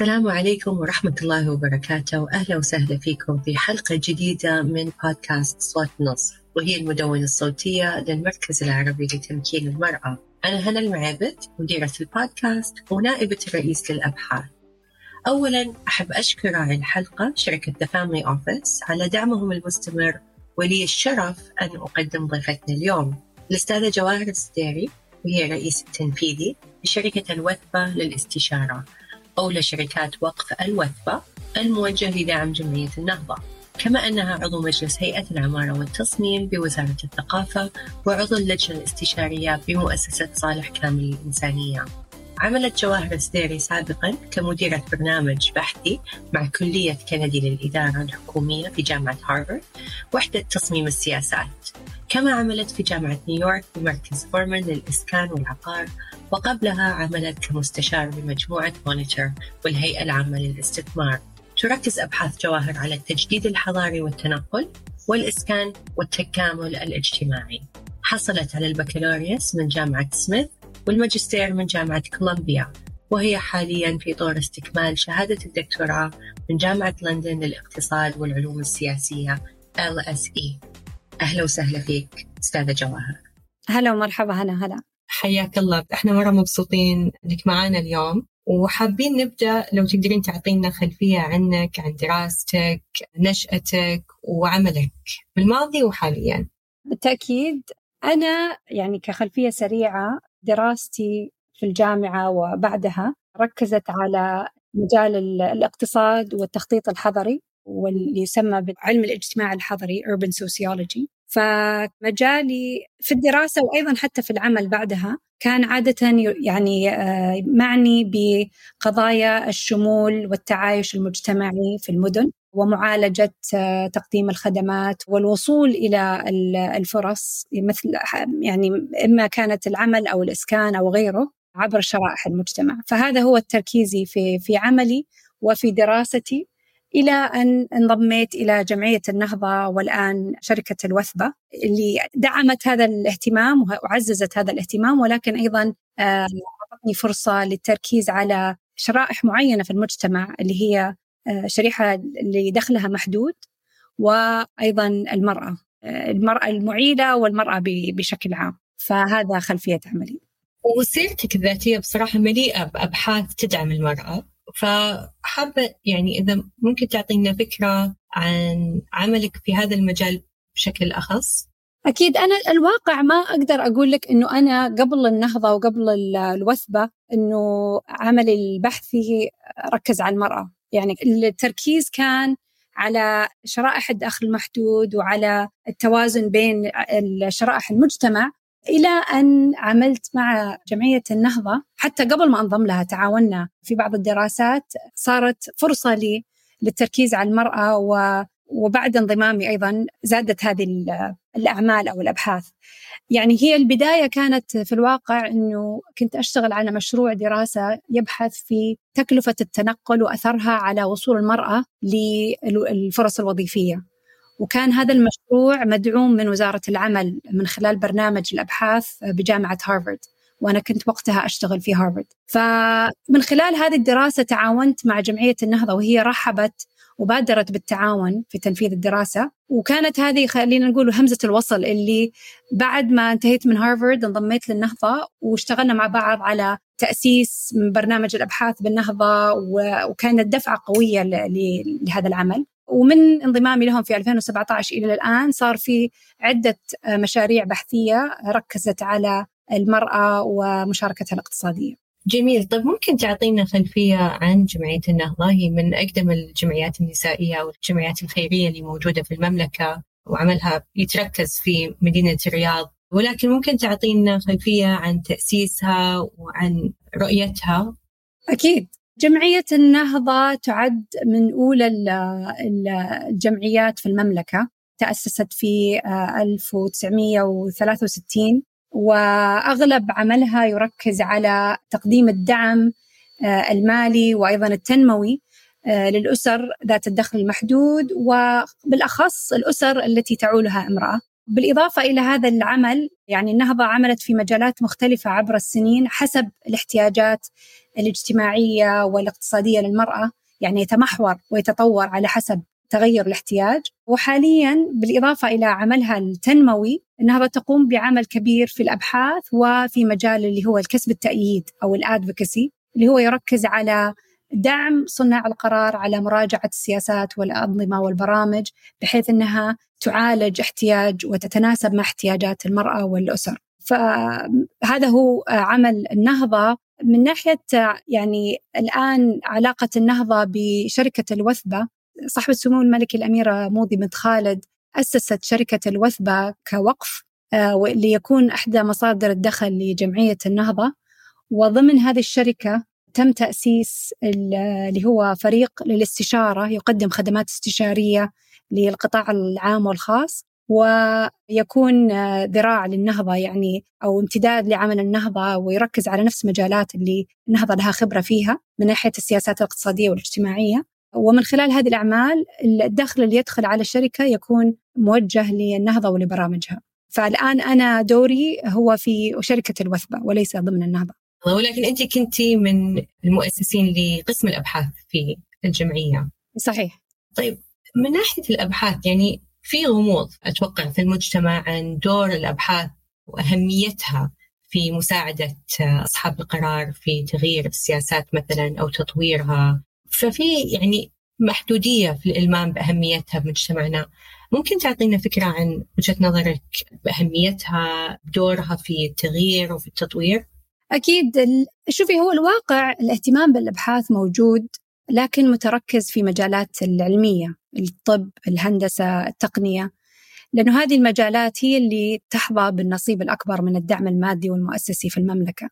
السلام عليكم ورحمة الله وبركاته. وأهلا وسهلا فيكم في حلقة جديدة من بودكاست صوت نصر وهي المدونة الصوتية للمركز العربي لتمكين المرأة. أنا هنا المعبد مديرة البودكاست ونائبة الرئيس للأبحاث. أولا أحب أشكر راعي الحلقة شركة The Family Office على دعمهم المستمر ولي الشرف أن أقدم ضيفتنا اليوم. الأستاذة جواهر السديري وهي الرئيس التنفيذي لشركة الوثبة للاستشارة. أو لشركات وقف الوثبة الموجه لدعم جمعية النهضة كما أنها عضو مجلس هيئة العمارة والتصميم بوزارة الثقافة وعضو اللجنة الاستشارية بمؤسسة صالح كامل الإنسانية. عملت جواهر السديري سابقا كمديرة برنامج بحثي مع كلية كندي للإدارة الحكومية في جامعة هارفارد وحدة تصميم السياسات. كما عملت في جامعة نيويورك بمركز فورمان للإسكان والعقار وقبلها عملت كمستشار بمجموعة مونيتور والهيئة العامة للاستثمار. تركز أبحاث جواهر على التجديد الحضاري والتنقل والإسكان والتكامل الاجتماعي. حصلت على البكالوريوس من جامعة سميث والماجستير من جامعة كولومبيا وهي حاليا في طور استكمال شهادة الدكتوراه من جامعة لندن للاقتصاد والعلوم السياسية LSE أهلا وسهلا فيك أستاذة جواهر. هلا ومرحبا هلا هلا. حياك الله. إحنا مرة مبسوطين إنك معنا اليوم وحابين نبدأ لو تقدرين تعطينا خلفية عنك عن دراستك نشأتك وعملك بالماضي وحاليا. بالتأكيد أنا يعني كخلفية سريعة دراستي في الجامعة وبعدها ركزت على مجال الاقتصاد والتخطيط الحضري واللي يسمى بعلم الاجتماع الحضري urban sociology. فمجالي في الدراسة وأيضا حتى في العمل بعدها كان عادة يعني آه، معني بقضايا الشمول والتعايش المجتمعي في المدن ومعالجة آه، تقديم الخدمات والوصول إلى الفرص مثل يعني إما كانت العمل أو الإسكان أو غيره عبر شرائح المجتمع. فهذا هو تركيزي في في عملي وفي دراستي. إلى أن انضميت إلى جمعية النهضة والآن شركة الوثبة اللي دعمت هذا الاهتمام وعززت هذا الاهتمام ولكن أيضا آه، أعطتني فرصة للتركيز على شرائح معينة في المجتمع اللي هي آه، شريحة اللي دخلها محدود وأيضا المرأة آه، المرأة المعيلة والمرأة بشكل عام. فهذا خلفية عملي. وسيرتك الذاتية بصراحة مليئة بأبحاث تدعم المرأة. فحابة يعني إذا ممكن تعطينا فكرة عن عملك في هذا المجال بشكل أخص؟ أكيد. أنا الواقع ما أقدر أقول لك إنه أنا قبل النهضة وقبل الوثبة إنه عملي البحثي ركز على المرأة. يعني التركيز كان على شرائح الدخل المحدود وعلى التوازن بين شرائح المجتمع إلى أن عملت مع جمعية النهضة. حتى قبل ما أنضم لها تعاوننا في بعض الدراسات. صارت فرصة لي للتركيز على المرأة و وبعد انضمامي أيضا زادت هذه الأعمال أو الأبحاث. يعني هي البداية كانت في الواقع أنه كنت أشتغل على مشروع دراسة يبحث في تكلفة التنقل وأثرها على وصول المرأة للفرص الوظيفية. وكان هذا المشروع مدعوم من وزارة العمل من خلال برنامج الأبحاث بجامعة هارفارد وأنا كنت وقتها أشتغل في هارفارد. فمن خلال هذه الدراسة تعاونت مع جمعية النهضة وهي رحبت وبادرت بالتعاون في تنفيذ الدراسة. وكانت هذه خلينا نقول همزة الوصل اللي بعد ما انتهيت من هارفارد انضميت للنهضة واشتغلنا مع بعض على تأسيس برنامج الأبحاث بالنهضة وكانت دفعة قوية لهذا العمل. ومن انضمامي لهم في 2017 إلى الآن صار في عدة آه، مشاريع بحثية ركزت على المرأة ومشاركتها الاقتصادية. جميل. طيب ممكن تعطينا خلفية عن جمعية النهضة؟ هي من أقدم الجمعيات النسائية والجمعيات الخيرية اللي موجودة في المملكة وعملها يتركز في مدينة الرياض. ولكن ممكن تعطينا خلفية عن تأسيسها وعن رؤيتها؟ أكيد. جمعية النهضة تعد من أولى الجمعيات في المملكة تأسست في 1963 آه، وأغلب عملها يركز على تقديم الدعم آه، المالي وأيضا التنموي آه، للأسر ذات الدخل المحدود وبالأخص الأسر التي تعولها امرأة. بالإضافة إلى هذا العمل يعني النهضة عملت في مجالات مختلفة عبر السنين حسب الاحتياجات الاجتماعية والاقتصادية للمرأة يعني يتمحور ويتطور على حسب تغير الاحتياج. وحاليا بالإضافة إلى عملها التنموي النهضة تقوم بعمل كبير في الأبحاث وفي مجال اللي هو الكسب التأييد أو الأدفوكسي اللي هو يركز على دعم صناع القرار على مراجعة السياسات والأنظمة والبرامج بحيث أنها تعالج احتياج وتتناسب مع احتياجات المرأة والأسر. فهذا هو عمل النهضة. من ناحية يعني الآن علاقة النهضة بشركة الوثبة صاحبة سمو الملكة الأميرة موضي بنت خالد أسست شركة الوثبة كوقف آه، ليكون أحدى مصادر الدخل لجمعية النهضة. وضمن هذه الشركة تم تأسيس اللي هو فريق للاستشارة يقدم خدمات استشارية للقطاع العام والخاص. ويكون ذراع للنهضة يعني أو امتداد لعمل النهضة ويركز على نفس مجالات اللي النهضة لها خبرة فيها من ناحية السياسات الاقتصادية والاجتماعية. ومن خلال هذه الأعمال الدخل اللي يدخل على الشركة يكون موجه للنهضة ولبرامجها. فالآن أنا دوري هو في شركة الوثبة وليس ضمن النهضة. ولكن أنت كنت من المؤسسين لقسم الأبحاث في الجمعية. صحيح. طيب من ناحية الأبحاث يعني في غموض أتوقع في المجتمع عن دور الأبحاث وأهميتها في مساعدة أصحاب القرار في تغيير السياسات مثلا أو تطويرها. ففي يعني محدودية في الإلمام بأهميتها بمجتمعنا ممكن تعطينا فكرة عن وجهة نظرك بأهميتها بدورها في التغيير وفي التطوير؟ أكيد. شوفي هو الواقع الاهتمام بالأبحاث موجود لكن متركز في مجالات العلمية الطب الهندسة التقنية لأنه هذه المجالات هي اللي تحظى بالنصيب الأكبر من الدعم المادي والمؤسسي في المملكة.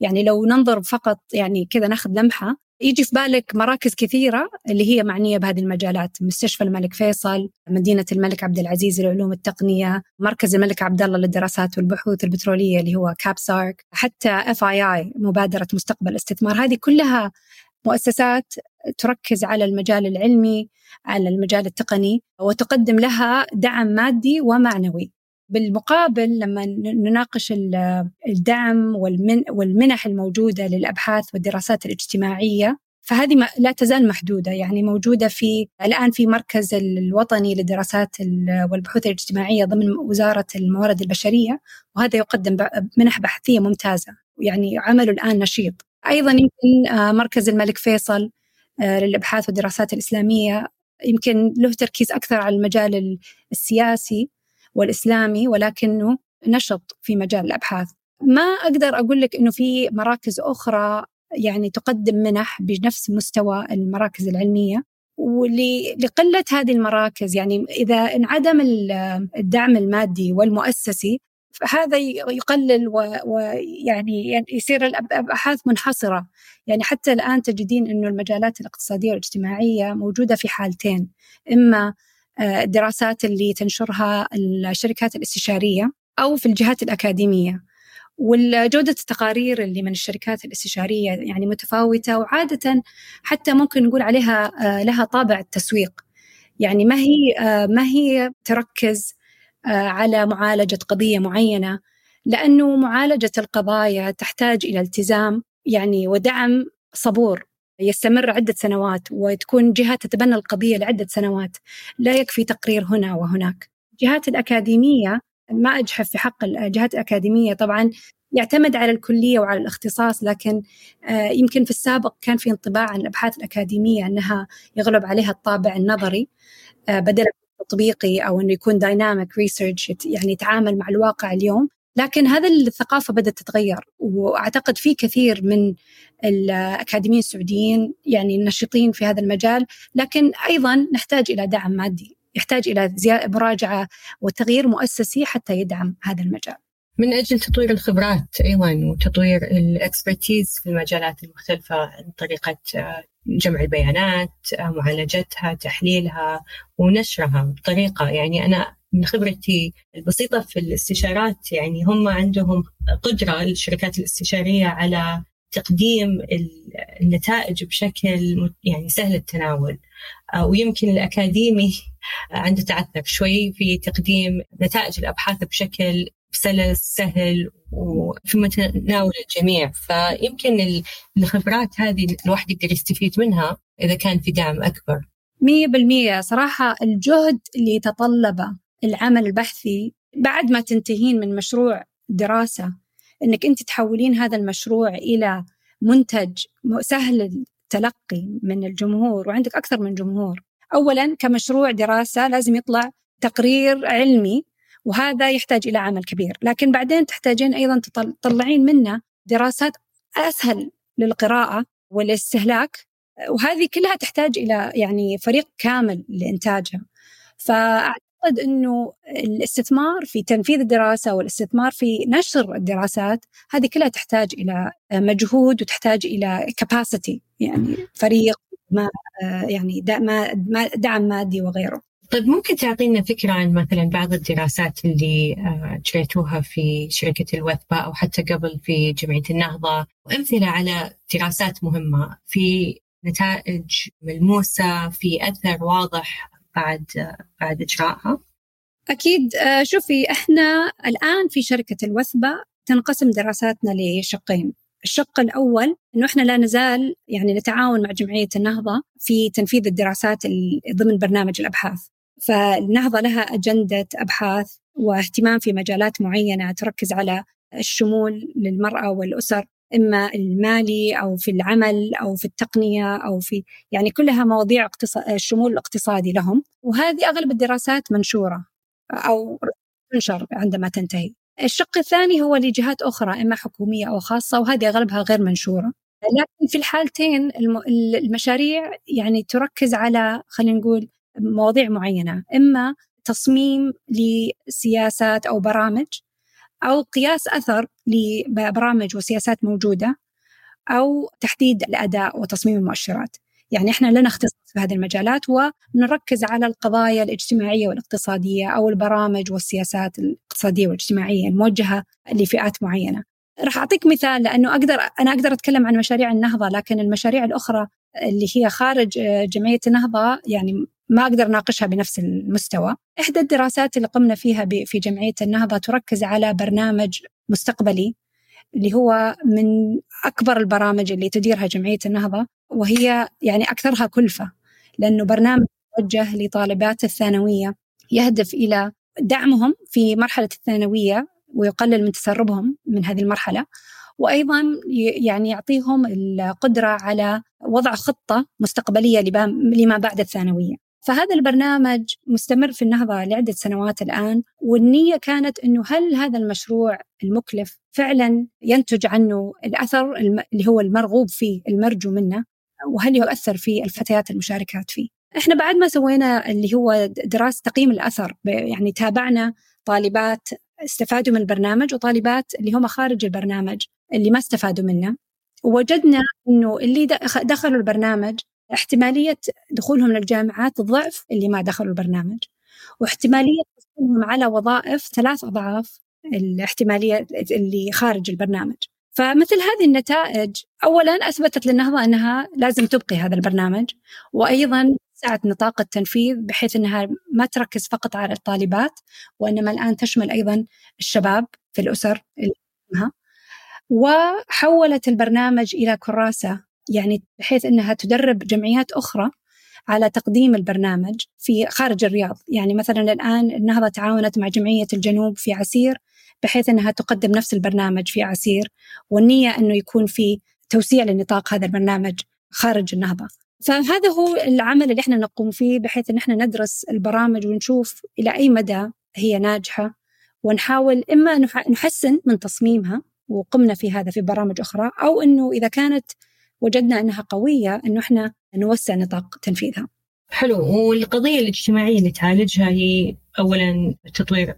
يعني لو ننظر فقط يعني كذا ناخذ لمحة يجي في بالك مراكز كثيرة اللي هي معنية بهذه المجالات. مستشفى الملك فيصل مدينة الملك عبد العزيز للعلوم التقنية مركز الملك عبد الله للدراسات والبحوث البترولية اللي هو كابسارك حتى اف اي اي مبادرة مستقبل استثمار. هذه كلها مؤسسات تركز على المجال العلمي على المجال التقني وتقدم لها دعم مادي ومعنوي. بالمقابل لما نناقش الدعم والمنح الموجودة للأبحاث والدراسات الاجتماعية فهذه لا تزال محدودة. يعني موجودة في الآن في مركز الوطني للدراسات والبحوث الاجتماعية ضمن وزارة الموارد البشرية وهذا يقدم منح بحثية ممتازة. يعني عمله الآن نشيط. أيضا يمكن آه، مركز الملك فيصل آه، للأبحاث والدراسات الإسلامية. يمكن له تركيز أكثر على المجال السياسي والإسلامي ولكنه نشط في مجال الأبحاث. ما أقدر أقول لك أنه في مراكز أخرى يعني تقدم منح بنفس مستوى المراكز العلمية. ولقلة هذه المراكز يعني إذا انعدم الدعم المادي والمؤسسي هذا يقلل ويعني يصير الأبحاث منحصرة. يعني حتى الآن تجدين إنه المجالات الاقتصادية والاجتماعية موجودة في حالتين. إما الدراسات اللي تنشرها الشركات الاستشارية أو في الجهات الأكاديمية. والجودة التقارير اللي من الشركات الاستشارية يعني متفاوتة وعادة حتى ممكن نقول عليها آه، لها طابع التسويق. يعني ما هي آه، ما هي تركز آه، على معالجة قضية معينة لأنه معالجة القضايا تحتاج إلى التزام يعني ودعم صبور يستمر عدة سنوات وتكون جهات تتبنى القضية لعدة سنوات لا يكفي تقرير هنا وهناك. الجهات الأكاديمية ما أجحف في حق الجهات الأكاديمية طبعا يعتمد على الكلية وعلى الاختصاص لكن آه، يمكن في السابق كان في انطباع عن الأبحاث الأكاديمية أنها يغلب عليها الطابع النظري آه، بدل التطبيقي أو أنه يكون dynamic research يعني يتعامل مع الواقع اليوم. لكن هذا الثقافة بدأت تتغير وأعتقد في كثير من الأكاديميين السعوديين يعني النشطين في هذا المجال. لكن أيضا نحتاج إلى دعم مادي يحتاج إلى مراجعة وتغيير مؤسسي حتى يدعم هذا المجال. من أجل تطوير الخبرات أيضا وتطوير ال expertise في المجالات المختلفة عن طريقة جمع البيانات آه، معالجتها تحليلها ونشرها بطريقة يعني أنا من خبرتي البسيطة في الاستشارات يعني هم عندهم قدرة الشركات الاستشارية على تقديم النتائج بشكل يعني سهل التناول. آه، ويمكن الأكاديمي عنده تعثر شوي في تقديم نتائج الأبحاث بشكل سلس سهل وفي متناول الجميع. فيمكن الخبرات هذه الواحد يقدر يستفيد منها إذا كان في دعم أكبر. مية بالمية. صراحة الجهد اللي يتطلبه العمل البحثي بعد ما تنتهين من مشروع دراسة إنك أنت تحولين هذا المشروع إلى منتج سهل التلقي من الجمهور وعندك أكثر من جمهور. اولا كمشروع دراسة لازم يطلع تقرير علمي وهذا يحتاج إلى عمل كبير لكن بعدين تحتاجين أيضا تطلعين منه دراسات أسهل للقراءة والاستهلاك وهذه كلها تحتاج إلى يعني فريق كامل لإنتاجها فأعتقد إنه الاستثمار في تنفيذ الدراسة والاستثمار في نشر الدراسات هذه كلها تحتاج إلى مجهود وتحتاج إلى كاباسيتي يعني فريق ما يعني دعم مادي وغيره. طيب ممكن تعطينا فكرة عن مثلا بعض الدراسات اللي جريتوها في شركة الوثبة أو حتى قبل في جمعية النهضة؟ وأمثلة على دراسات مهمة في نتائج ملموسة في أثر واضح بعد بعد إجرائها؟ أكيد. آه، شوفي إحنا الآن في شركة الوثبة تنقسم دراساتنا لشقين. الشق الأول أنه إحنا لا نزال يعني نتعاون مع جمعية النهضة في تنفيذ الدراسات ضمن برنامج الأبحاث. فالنهضة لها أجندة أبحاث واهتمام في مجالات معينة تركز على الشمول للمرأة والأسر إما المالي أو في العمل أو في التقنية أو في يعني كلها مواضيع الشمول الاقتصادي لهم وهذه أغلب الدراسات منشورة أو تنشر عندما تنتهي. الشق الثاني هو لجهات أخرى إما حكومية أو خاصة وهذه أغلبها غير منشورة. لكن في الحالتين المشاريع يعني تركز على خلينا نقول مواضيع معينة إما تصميم لسياسات أو برامج أو قياس أثر لبرامج وسياسات موجودة أو تحديد الأداء وتصميم المؤشرات يعني إحنا لنا اختصاص في هذه المجالات ونركز على القضايا الاجتماعية والاقتصادية أو البرامج والسياسات الاقتصادية والاجتماعية الموجهه لفئات معينة. راح أعطيك مثال لأنه أقدر أنا أقدر أتكلم عن مشاريع النهضة لكن المشاريع الأخرى اللي هي خارج جمعية النهضة يعني ما أقدر ناقشها بنفس المستوى. إحدى الدراسات اللي قمنا فيها في جمعية النهضة تركز على برنامج مستقبلي اللي هو من أكبر البرامج اللي تديرها جمعية النهضة وهي يعني أكثرها كلفة لأنه برنامج موجه لطالبات الثانوية يهدف إلى دعمهم في مرحلة الثانوية ويقلل من تسربهم من هذه المرحلة وأيضا يعني يعطيهم القدرة على وضع خطة مستقبلية لما بعد الثانوية. فهذا البرنامج مستمر في النهضة لعدة سنوات الآن والنية كانت أنه هل هذا المشروع المكلف فعلا ينتج عنه الأثر اللي هو المرغوب فيه المرجو منه وهل يؤثر في الفتيات المشاركات فيه؟ إحنا بعد ما سوينا اللي هو دراسة تقييم الأثر يعني تابعنا طالبات استفادوا من البرنامج وطالبات اللي هم خارج البرنامج اللي ما استفادوا منه ووجدنا إنه اللي دخلوا البرنامج احتمالية دخولهم للجامعات ضعف اللي ما دخلوا البرنامج واحتمالية حصولهم على وظائف ثلاث أضعاف الاحتمالية اللي خارج البرنامج. فمثل هذه النتائج أولا أثبتت للنهضة أنها لازم تبقي هذا البرنامج وأيضا سعت نطاق التنفيذ بحيث أنها ما تركز فقط على الطالبات وإنما الآن تشمل أيضا الشباب في الأسر وحولت البرنامج إلى كراسة يعني بحيث إنها تدرب جمعيات أخرى على تقديم البرنامج في خارج الرياض. يعني مثلا الآن النهضة تعاونت مع جمعية الجنوب في عسير بحيث أنها تقدم نفس البرنامج في عسير والنية أنه يكون في توسيع لنطاق هذا البرنامج خارج النهضة. فهذا هو العمل اللي إحنا نقوم فيه بحيث إن إحنا ندرس البرامج ونشوف إلى أي مدى هي ناجحة ونحاول إما نحسن من تصميمها وقمنا في هذا في برامج أخرى أو إنه إذا كانت وجدنا أنها قوية أنه إحنا نوسع نطاق تنفيذها. حلو والقضية الاجتماعية اللي تعالجها هي اولا التطوير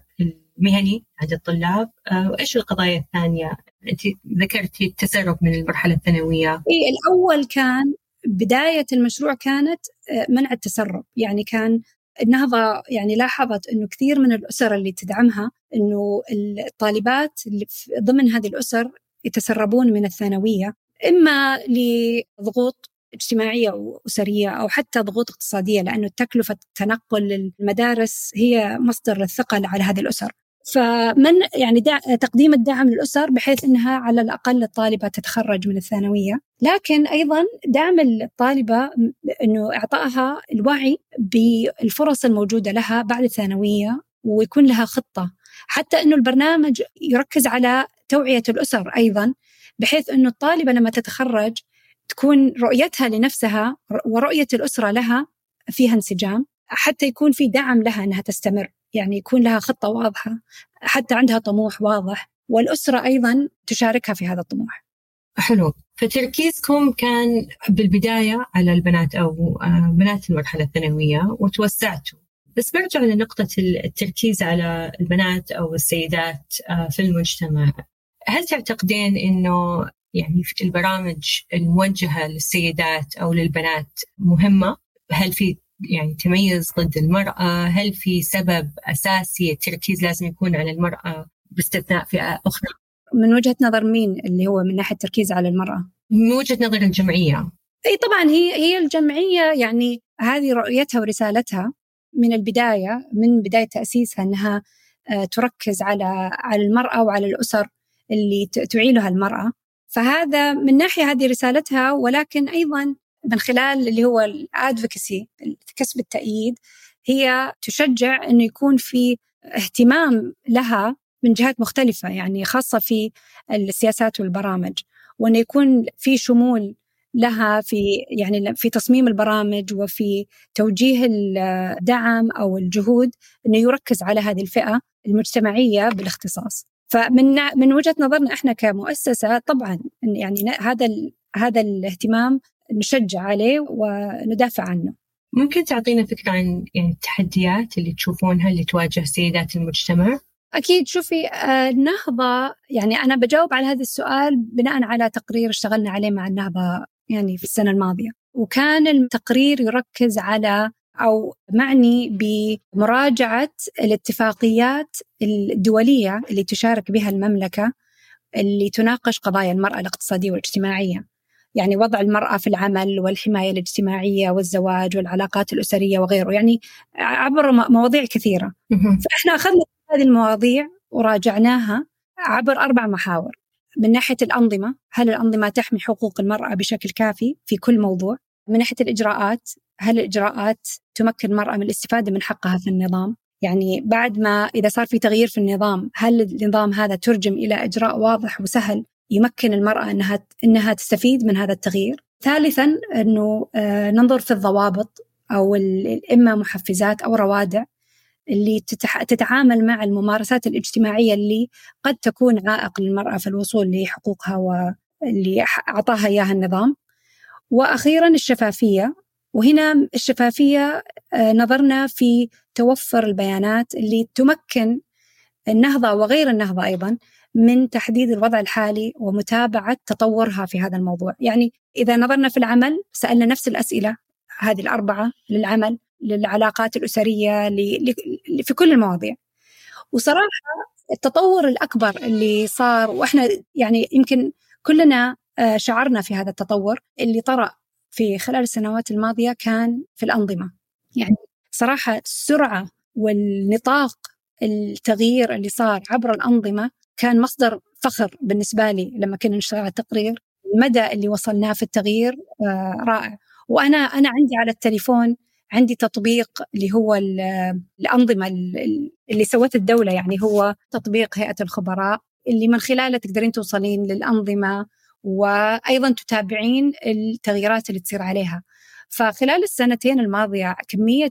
المهني عند الطلاب آه، وايش القضايا الثانية؟ أنت ذكرتي التسرب من المرحلة الثانوية. إي الأول كان بداية المشروع كانت آه، منع التسرب، يعني كان النهضة يعني لاحظت أنه كثير من الأسر اللي تدعمها أنه الطالبات اللي ضمن هذه الأسر يتسربون من الثانوية إما لضغوط اجتماعية وأسرية أو حتى ضغوط اقتصادية لأنه تكلفة تنقل المدارس هي مصدر الثقل على هذه الأسر. فمن يعني دع تقديم الدعم للأسر بحيث أنها على الأقل الطالبة تتخرج من الثانوية. لكن أيضا دعم الطالبة أنه إعطائها الوعي بالفرص الموجودة لها بعد الثانوية ويكون لها خطة. حتى أنه البرنامج يركز على توعية الأسر أيضا بحيث أنه الطالبة لما تتخرج تكون رؤيتها لنفسها ورؤية الأسرة لها فيها انسجام حتى يكون في دعم لها أنها تستمر. يعني يكون لها خطة واضحة حتى عندها طموح واضح والأسرة أيضا تشاركها في هذا الطموح. حلو. فتركيزكم كان بالبداية على البنات أو آه، بنات المرحلة الثانوية وتوسعتوا. بس برجع لنقطة التركيز على البنات أو السيدات آه، في المجتمع. هل تعتقدين أنه يعني في البرامج الموجهة للسيدات أو للبنات مهمة؟ هل في يعني تميز ضد المرأة؟ هل في سبب أساسي التركيز لازم يكون على المرأة باستثناء فئة أخرى؟ من وجهة نظر مين اللي هو من ناحية التركيز على المرأة؟ من وجهة نظر الجمعية. أي طبعا هي هي الجمعية يعني هذه رؤيتها ورسالتها من البداية من بداية تأسيسها إنها آه، تركز على على المرأة وعلى الأسر. اللي تعيلها المرأة فهذا من ناحية هذه رسالتها ولكن أيضا من خلال اللي هو الأدفوكسي كسب التأييد هي تشجع إنه يكون في اهتمام لها من جهات مختلفة يعني خاصة في السياسات والبرامج وإنه يكون في شمول لها في يعني في تصميم البرامج وفي توجيه الدعم أو الجهود إنه يركز على هذه الفئة المجتمعية بالاختصاص. فمن من وجهة نظرنا إحنا كمؤسسة طبعا يعني هذا هذا الاهتمام نشجع عليه وندافع عنه. ممكن تعطينا فكرة عن يعني التحديات اللي تشوفونها اللي تواجه سيدات المجتمع؟ أكيد شوفي آه، النهضة يعني أنا بجاوب على هذا السؤال بناء على تقرير اشتغلنا عليه مع النهضة يعني في السنة الماضية وكان التقرير يركز على أو معني بمراجعة الاتفاقيات الدولية اللي تشارك بها المملكة اللي تناقش قضايا المرأة الاقتصادية والاجتماعية. يعني وضع المرأة في العمل والحماية الاجتماعية والزواج والعلاقات الأسرية وغيره. يعني عبر مواضيع كثيرة. فإحنا أخذنا هذه المواضيع وراجعناها عبر أربع محاور. من ناحية الأنظمة هل الأنظمة تحمي حقوق المرأة بشكل كافي في كل موضوع؟ من ناحية الإجراءات هل الإجراءات تمكن المرأة من الاستفادة من حقها في النظام يعني بعد ما إذا صار في تغيير في النظام هل النظام هذا ترجم إلى إجراء واضح وسهل يمكن المرأة أنها أنها تستفيد من هذا التغيير. ثالثا أنه آه، ننظر في الضوابط أو إما محفزات أو روادع اللي تتعامل مع الممارسات الاجتماعية اللي قد تكون عائق للمرأة في الوصول لحقوقها واللي أعطاها إياها النظام. وأخيرا الشفافية وهنا الشفافية آه، نظرنا في توفر البيانات اللي تمكن النهضة وغير النهضة أيضا من تحديد الوضع الحالي ومتابعة تطورها في هذا الموضوع. يعني إذا نظرنا في العمل سألنا نفس الأسئلة هذه الأربعة للعمل للعلاقات الأسرية في كل المواضيع. وصراحة التطور الأكبر اللي صار وإحنا يعني يمكن كلنا آه، شعرنا في هذا التطور اللي طرأ في خلال السنوات الماضية كان في الأنظمة. يعني صراحة السرعة والنطاق التغيير اللي صار عبر الأنظمة كان مصدر فخر بالنسبة لي لما كنا نشتغل على التقرير. المدى اللي وصلناه في التغيير آه، رائع. وأنا أنا عندي على التليفون عندي تطبيق اللي هو الأنظمة اللي سوته الدولة يعني هو تطبيق هيئة الخبراء اللي من خلاله تقدرين توصلين للأنظمة وأيضا تتابعين التغييرات اللي تصير عليها. فخلال السنتين الماضية كمية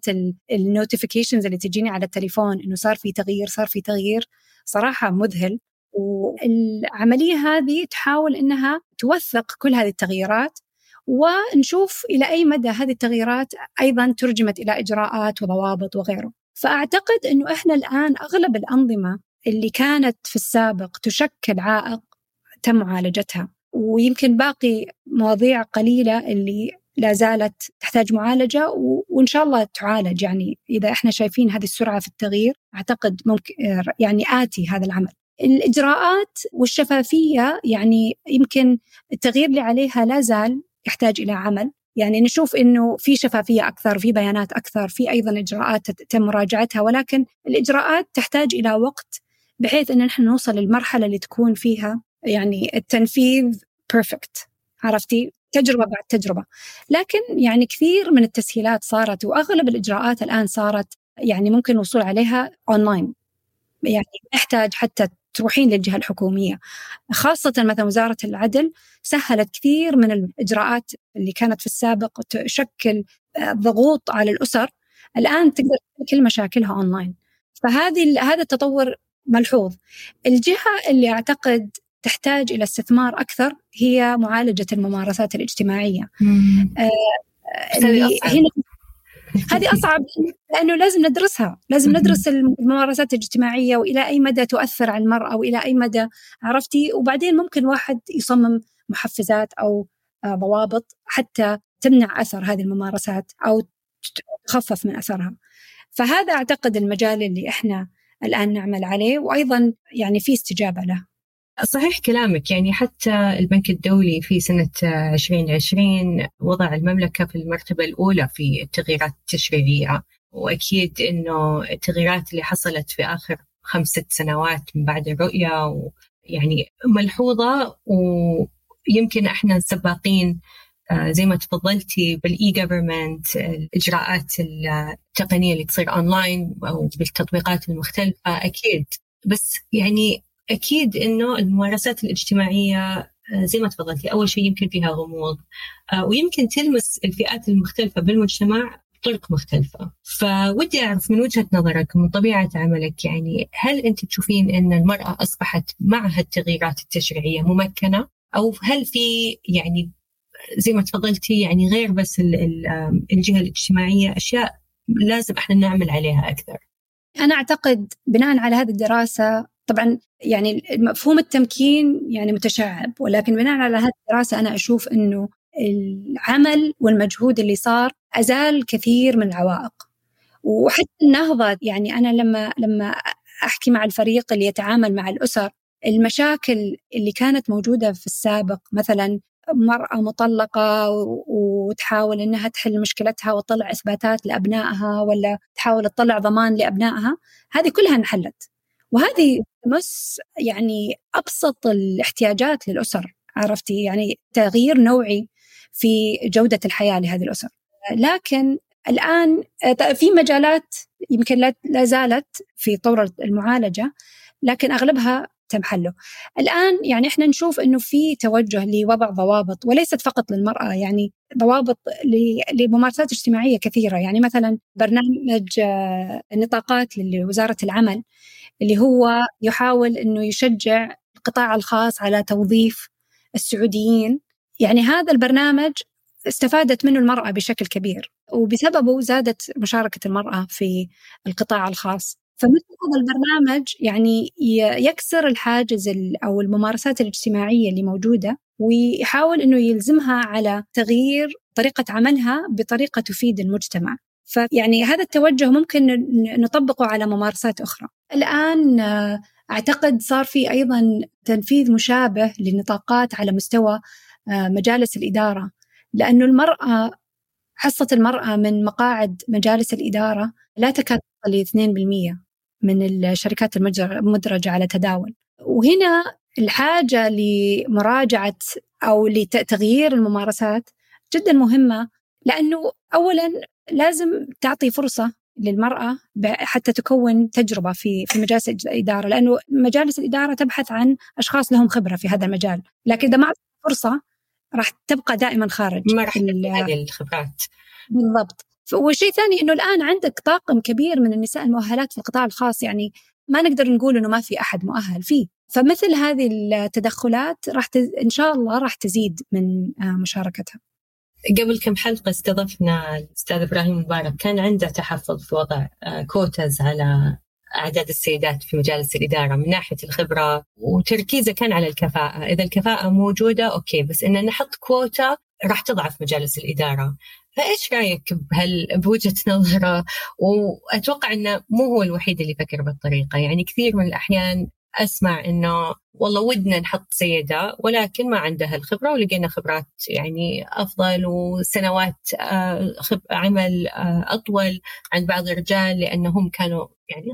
النوتيفيكيشنز اللي تجيني على التليفون إنه صار في تغيير صار في تغيير صراحة مذهل. والعملية هذه تحاول أنها توثق كل هذه التغييرات ونشوف إلى أي مدى هذه التغييرات أيضا ترجمت إلى إجراءات وضوابط وغيره. فأعتقد أنه إحنا الآن أغلب الأنظمة اللي كانت في السابق تشكل عائق تم معالجتها. ويمكن باقي مواضيع قليلة اللي لا زالت تحتاج معالجة وإن شاء الله تعالج. يعني إذا إحنا شايفين هذه السرعة في التغيير أعتقد ممكن يعني آتي هذا العمل. الإجراءات والشفافية يعني يمكن التغيير اللي عليها لا زال يحتاج إلى عمل. يعني نشوف إنه في شفافية أكثر في بيانات أكثر في أيضا إجراءات تم مراجعتها ولكن الإجراءات تحتاج إلى وقت بحيث إن نحن نوصل للمرحلة اللي تكون فيها يعني التنفيذ perfect عرفتي؟ تجربة بعد تجربة. لكن يعني كثير من التسهيلات صارت وأغلب الإجراءات الآن صارت يعني ممكن الوصول عليها اونلاين يعني نحتاج حتى تروحين للجهة الحكومية. خاصة مثلا وزارة العدل سهلت كثير من الإجراءات اللي كانت في السابق تشكل ضغوط على الأسر. الآن تقدر كل مشاكلها اونلاين فهذه هذا التطور ملحوظ. الجهة اللي أعتقد تحتاج إلى استثمار أكثر هي معالجة الممارسات الاجتماعية. آه هنا هذه أصعب لأنه لازم ندرسها، لازم ندرس الممارسات الاجتماعية وإلى أي مدى تؤثر على المرأة وإلى أي مدى عرفتي؟ وبعدين ممكن واحد يصمم محفزات أو آه، ضوابط حتى تمنع أثر هذه الممارسات أو تخفف من أثرها. فهذا أعتقد المجال اللي إحنا الآن نعمل عليه وأيضا يعني في استجابة له. صحيح كلامك. يعني حتى البنك الدولي في سنة 2020 وضع المملكة في المرتبة الأولى في التغييرات التشريعية وأكيد أنه التغييرات اللي حصلت في آخر خمس ست سنوات من بعد الرؤية يعني ملحوظة ويمكن إحنا سباقين آه، زي ما تفضلتي بال e-government الإجراءات التقنية اللي تصير اونلاين أو بالتطبيقات المختلفة أكيد. بس يعني أكيد إنه الممارسات الاجتماعية آه، زي ما تفضلتي أول شيء يمكن فيها غموض آه، ويمكن تلمس الفئات المختلفة بالمجتمع بطرق مختلفة. فودي أعرف من وجهة نظرك ومن طبيعة عملك يعني هل أنت تشوفين أن المرأة أصبحت مع هالتغييرات التشريعية ممكنة؟ أو هل في يعني زي ما تفضلتي يعني غير بس الجهة الاجتماعية أشياء لازم إحنا نعمل عليها أكثر؟ أنا أعتقد بناء على هذه الدراسة طبعا يعني مفهوم التمكين يعني متشعب ولكن بناء على هذه الدراسة أنا أشوف أنه العمل والمجهود اللي صار أزال كثير من العوائق. وحتى النهضة يعني أنا لما لما أحكي مع الفريق اللي يتعامل مع الأسر المشاكل اللي كانت موجودة في السابق مثلا مرأة مطلقة وتحاول إنها تحل مشكلتها وتطلع إثباتات لأبنائها ولا تحاول تطلع ضمان لأبنائها هذه كلها انحلت. وهذه تمس يعني أبسط الاحتياجات للأسر عرفتي؟ يعني تغيير نوعي في جودة الحياة لهذه الأسر. لكن الآن في مجالات يمكن لا زالت في طور المعالجة لكن أغلبها تم حله. الآن يعني إحنا نشوف إنه في توجه لوضع ضوابط وليست فقط للمرأة يعني ضوابط لممارسات اجتماعية كثيرة. يعني مثلا برنامج آه، النطاقات لوزارة العمل اللي هو يحاول إنه يشجع القطاع الخاص على توظيف السعوديين. يعني هذا البرنامج استفادت منه المرأة بشكل كبير وبسببه زادت مشاركة المرأة في القطاع الخاص. فمثل هذا البرنامج يعني يكسر الحاجز أو الممارسات الاجتماعية اللي موجودة ويحاول أنه يلزمها على تغيير طريقة عملها بطريقة تفيد المجتمع. فيعني هذا التوجه ممكن نطبقه على ممارسات أخرى. الآن آه، أعتقد صار في أيضا تنفيذ مشابه للنطاقات على مستوى آه، مجالس الإدارة. لأنه المرأة حصة المرأة من مقاعد مجالس الإدارة لا تكاد تصل ل 2% من الشركات المدرجة على تداول. وهنا الحاجة لمراجعة أو لتغيير الممارسات جدا مهمة لأنه أولا لازم تعطي فرصة للمرأة حتى تكون تجربة في في مجالس الإدارة لأنه مجالس الإدارة تبحث عن أشخاص لهم خبرة في هذا المجال. لكن إذا ما فرصة راح تبقى دائما خارج ما راح الخبرات بالضبط. والشيء الثاني إنه الآن عندك طاقم كبير من النساء المؤهلات في القطاع الخاص يعني ما نقدر نقول إنه ما في أحد مؤهل فيه. فمثل هذه التدخلات راح تز... إن شاء الله راح تزيد من آه، مشاركتها. قبل كم حلقة استضفنا الأستاذ إبراهيم مبارك كان عنده تحفظ في وضع آه، quotas على أعداد السيدات في مجالس الإدارة من ناحية الخبرة وتركيزه كان على الكفاءة. إذا الكفاءة موجودة okay بس إن نحط كوتا راح تضعف مجالس الإدارة. فإيش رأيك بهال بوجهة نظرة؟ وأتوقع أنه مو هو الوحيد اللي يفكر بالطريقة. يعني كثير من الأحيان أسمع إنه والله ودنا نحط سيدة ولكن ما عندها الخبرة ولقينا خبرات يعني أفضل وسنوات آه، عمل آه، أطول عند بعض الرجال لأنهم كانوا يعني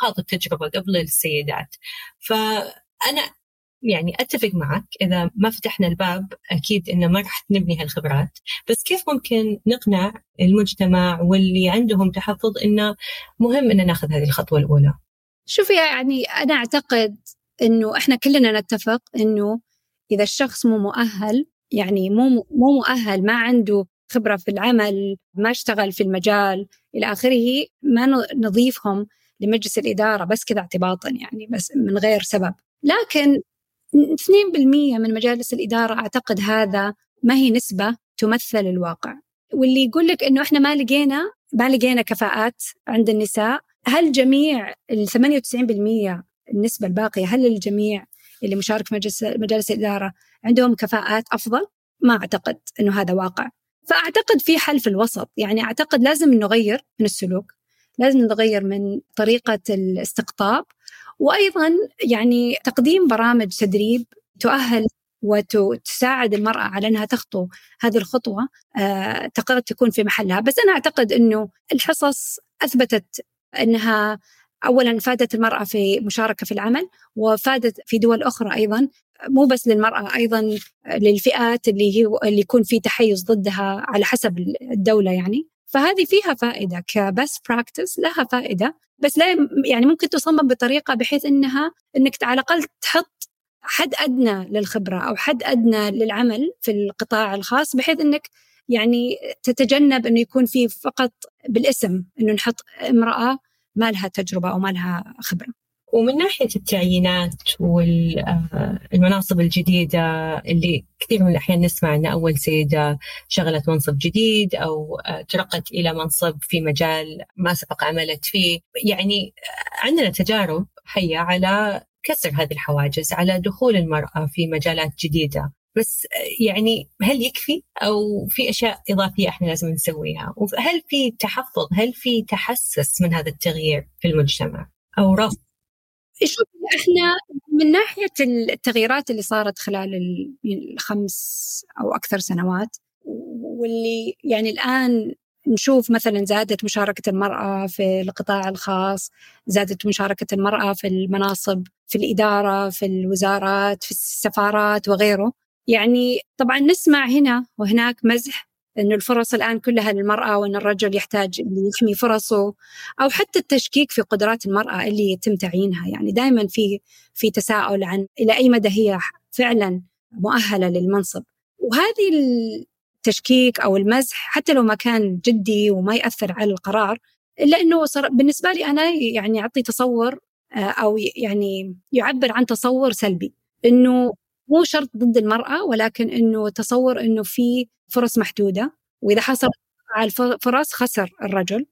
خاضوا التجربة قبل السيدات فأنا يعني أتفق معك إذا ما فتحنا الباب أكيد إنه ما راح نبني هالخبرات بس كيف ممكن نقنع المجتمع واللي عندهم تحفظ إنه مهم ان ناخذ هذه الخطوة الأولى؟ شوفي يعني أنا أعتقد إنه إحنا كلنا نتفق إنه إذا الشخص مو مؤهل يعني مو مو مؤهل ما عنده خبرة في العمل ما اشتغل في المجال إلى آخره ما نضيفهم لمجلس الإدارة بس كذا اعتباطا يعني بس من غير سبب. لكن 2% من مجالس الإدارة أعتقد هذا ما هي نسبة تمثل الواقع. واللي يقول لك إنه إحنا ما لقينا ما لقينا كفاءات عند النساء هل جميع ال 98% النسبة الباقية هل الجميع اللي مشارك في مجلس مجالس الإدارة عندهم كفاءات أفضل؟ ما أعتقد إنه هذا واقع. فأعتقد في حل في الوسط. يعني أعتقد لازم نغير من السلوك لازم نغير من طريقة الاستقطاب وأيضا يعني تقديم برامج تدريب تؤهل وتساعد المرأة على أنها تخطو هذه الخطوة آه، قد تكون في محلها. بس أنا أعتقد أنه الحصص أثبتت أنها أولا فادت المرأة في مشاركة في العمل وفادت في دول أخرى أيضا. مو بس للمرأة أيضا للفئات اللي هي اللي يكون في تحيز ضدها على حسب الدولة يعني. فهذه فيها فائدة كبس براكتس لها فائدة بس لا يعني ممكن تصمم بطريقة بحيث إنها إنك على الأقل تحط حد أدنى للخبرة أو حد أدنى للعمل في القطاع الخاص بحيث إنك يعني تتجنب إنه يكون في فقط بالاسم إنه نحط امرأة ما لها تجربة أو ما لها خبرة. ومن ناحية التعيينات والمناصب الجديدة اللي كثير من الأحيان نسمع أن أول سيدة شغلت منصب جديد أو ترقت إلى منصب في مجال ما سبق عملت فيه يعني عندنا تجارب حية على كسر هذه الحواجز على دخول المرأة في مجالات جديدة بس يعني هل يكفي أو في أشياء إضافية إحنا لازم نسويها؟ وهل في تحفظ؟ هل في تحسس من هذا التغيير في المجتمع أو رفض؟ شوف إحنا من ناحية التغييرات اللي صارت خلال الخمس أو أكثر سنوات واللي يعني الآن نشوف مثلا زادت مشاركة المرأة في القطاع الخاص زادت مشاركة المرأة في المناصب في الإدارة في الوزارات في السفارات وغيره. يعني طبعا نسمع هنا وهناك مزح إنه الفرص الآن كلها للمرأة وإن الرجل يحتاج يحمي فرصه أو حتى التشكيك في قدرات المرأة اللي يتم تعيينها. يعني دائما في في تساؤل عن إلى أي مدى هي فعلا مؤهلة للمنصب. وهذه التشكيك أو المزح حتى لو ما كان جدي وما يأثر على القرار إلا إنه صار بالنسبة لي أنا يعني يعطي تصور آه، أو يعني يعبر عن تصور سلبي. إنه مو شرط ضد المرأة ولكن أنه تصور أنه في فرص محدودة. وإذا حصل على الفرص خسر الرجل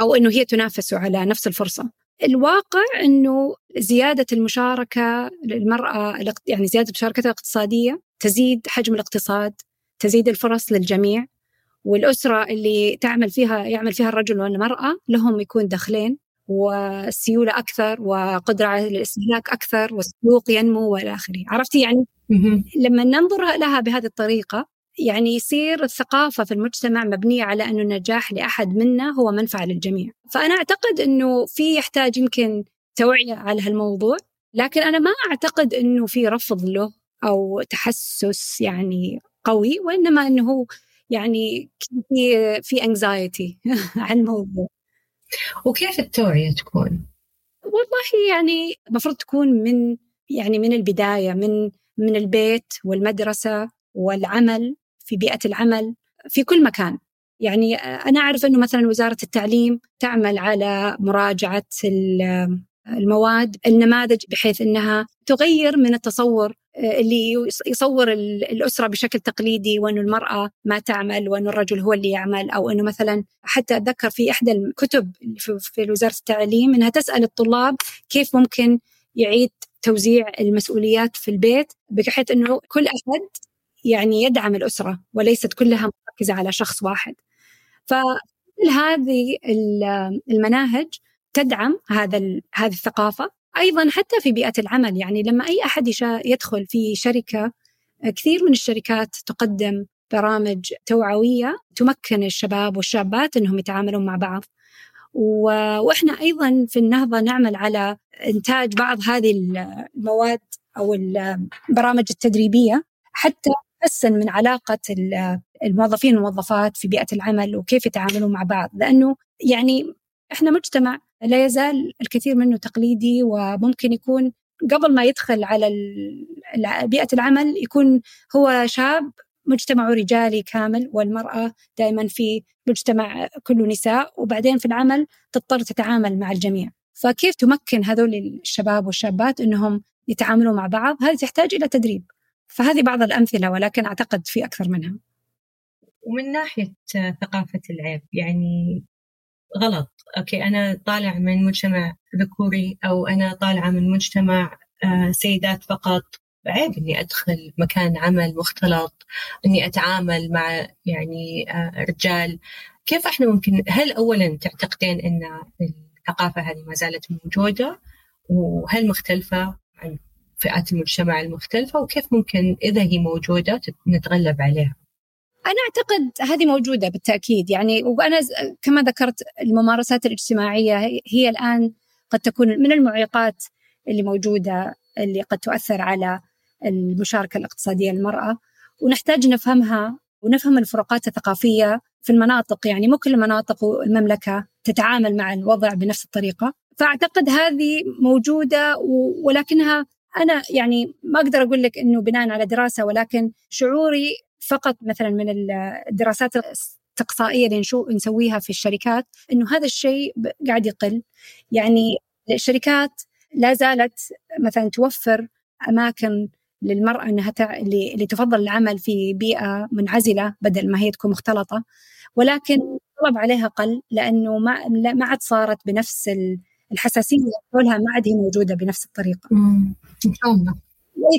أو أنه هي تنافسه على نفس الفرصة. الواقع أنه زيادة المشاركة للمرأة يعني زيادة مشاركتها الاقتصادية تزيد حجم الاقتصاد تزيد الفرص للجميع. والأسرة اللي تعمل فيها يعمل فيها الرجل والمرأة لهم يكون دخلين. والسيولة أكثر وقدرة على الاستهلاك أكثر والسوق ينمو وإلى آخره. عرفتي؟ يعني لما ننظر لها بهذه الطريقة يعني يصير الثقافة في المجتمع مبنية على أنه النجاح لأحد منا هو منفعة للجميع. فأنا أعتقد أنه في يحتاج يمكن توعية على هالموضوع لكن أنا ما أعتقد أنه في رفض له أو تحسس يعني قوي وإنما أنه هو يعني في في انكزايتي عن الموضوع. وكيف التوعية تكون؟ والله يعني المفروض تكون من يعني من البداية من من البيت والمدرسة والعمل في بيئة العمل في كل مكان يعني أنا أعرف أنه مثلا وزارة التعليم تعمل على مراجعة المواد النماذج بحيث أنها تغير من التصور اللي يصور الأسرة بشكل تقليدي وأنه المرأة ما تعمل وأنه الرجل هو اللي يعمل أو أنه مثلا حتى أتذكر في إحدى الكتب في وزارة التعليم أنها تسأل الطلاب كيف ممكن يعيد توزيع المسؤوليات في البيت بحيث أنه كل أحد يعني يدعم الأسرة وليست كلها مركزة على شخص واحد. فهذه المناهج تدعم هذا هذه الثقافة أيضا حتى في بيئة العمل يعني لما أي أحد يدخل في شركة كثير من الشركات تقدم برامج توعوية تمكن الشباب والشابات إنهم يتعاملون مع بعض. وإحنا أيضا في النهضة نعمل على إنتاج بعض هذه المواد أو البرامج التدريبية حتى تحسن من علاقة الموظفين والموظفات في بيئة العمل وكيف يتعاملون مع بعض. لأنه يعني إحنا مجتمع لا يزال الكثير منه تقليدي وممكن يكون قبل ما يدخل على بيئة العمل يكون هو شاب مجتمعه رجالي كامل والمرأة دائما في مجتمع كله نساء وبعدين في العمل تضطر تتعامل مع الجميع. فكيف تمكن هذول الشباب والشابات أنهم يتعاملوا مع بعض؟ هذه تحتاج إلى تدريب. فهذه بعض الأمثلة ولكن أعتقد في أكثر منها. ومن ناحية ثقافة العيب يعني غلط. أوكي أنا طالع من مجتمع ذكوري أو أنا طالعة من مجتمع آه، سيدات فقط. عيب إني أدخل مكان عمل مختلط إني أتعامل مع يعني آه، رجال. كيف إحنا ممكن هل اولا تعتقدين إن الثقافة هذه ما زالت موجودة؟ وهل مختلفة عن فئات المجتمع المختلفة؟ وكيف ممكن إذا هي موجودة نتغلب عليها؟ أنا أعتقد هذه موجودة بالتأكيد. يعني وأنا كما ذكرت الممارسات الاجتماعية هي الآن قد تكون من المعيقات اللي موجودة اللي قد تؤثر على المشاركة الاقتصادية للمرأة. ونحتاج نفهمها ونفهم الفروقات الثقافية في المناطق. يعني مو كل المناطق والمملكة تتعامل مع الوضع بنفس الطريقة. فأعتقد هذه موجودة ولكنها أنا يعني ما أقدر أقول لك أنه بناء على دراسة ولكن شعوري فقط مثلا من الدراسات الاستقصائية اللي نسويها في الشركات أنه هذا الشيء قاعد يقل. يعني الشركات لا زالت مثلا توفر أماكن للمرأة أنها تع... اللي... اللي تفضل العمل في بيئة منعزلة بدل ما هي تكون مختلطة. ولكن الطلب عليها قل لأنه ما ما عاد صارت بنفس الحساسية حولها ما عاد هي موجودة بنفس الطريقة. إن شاء الله.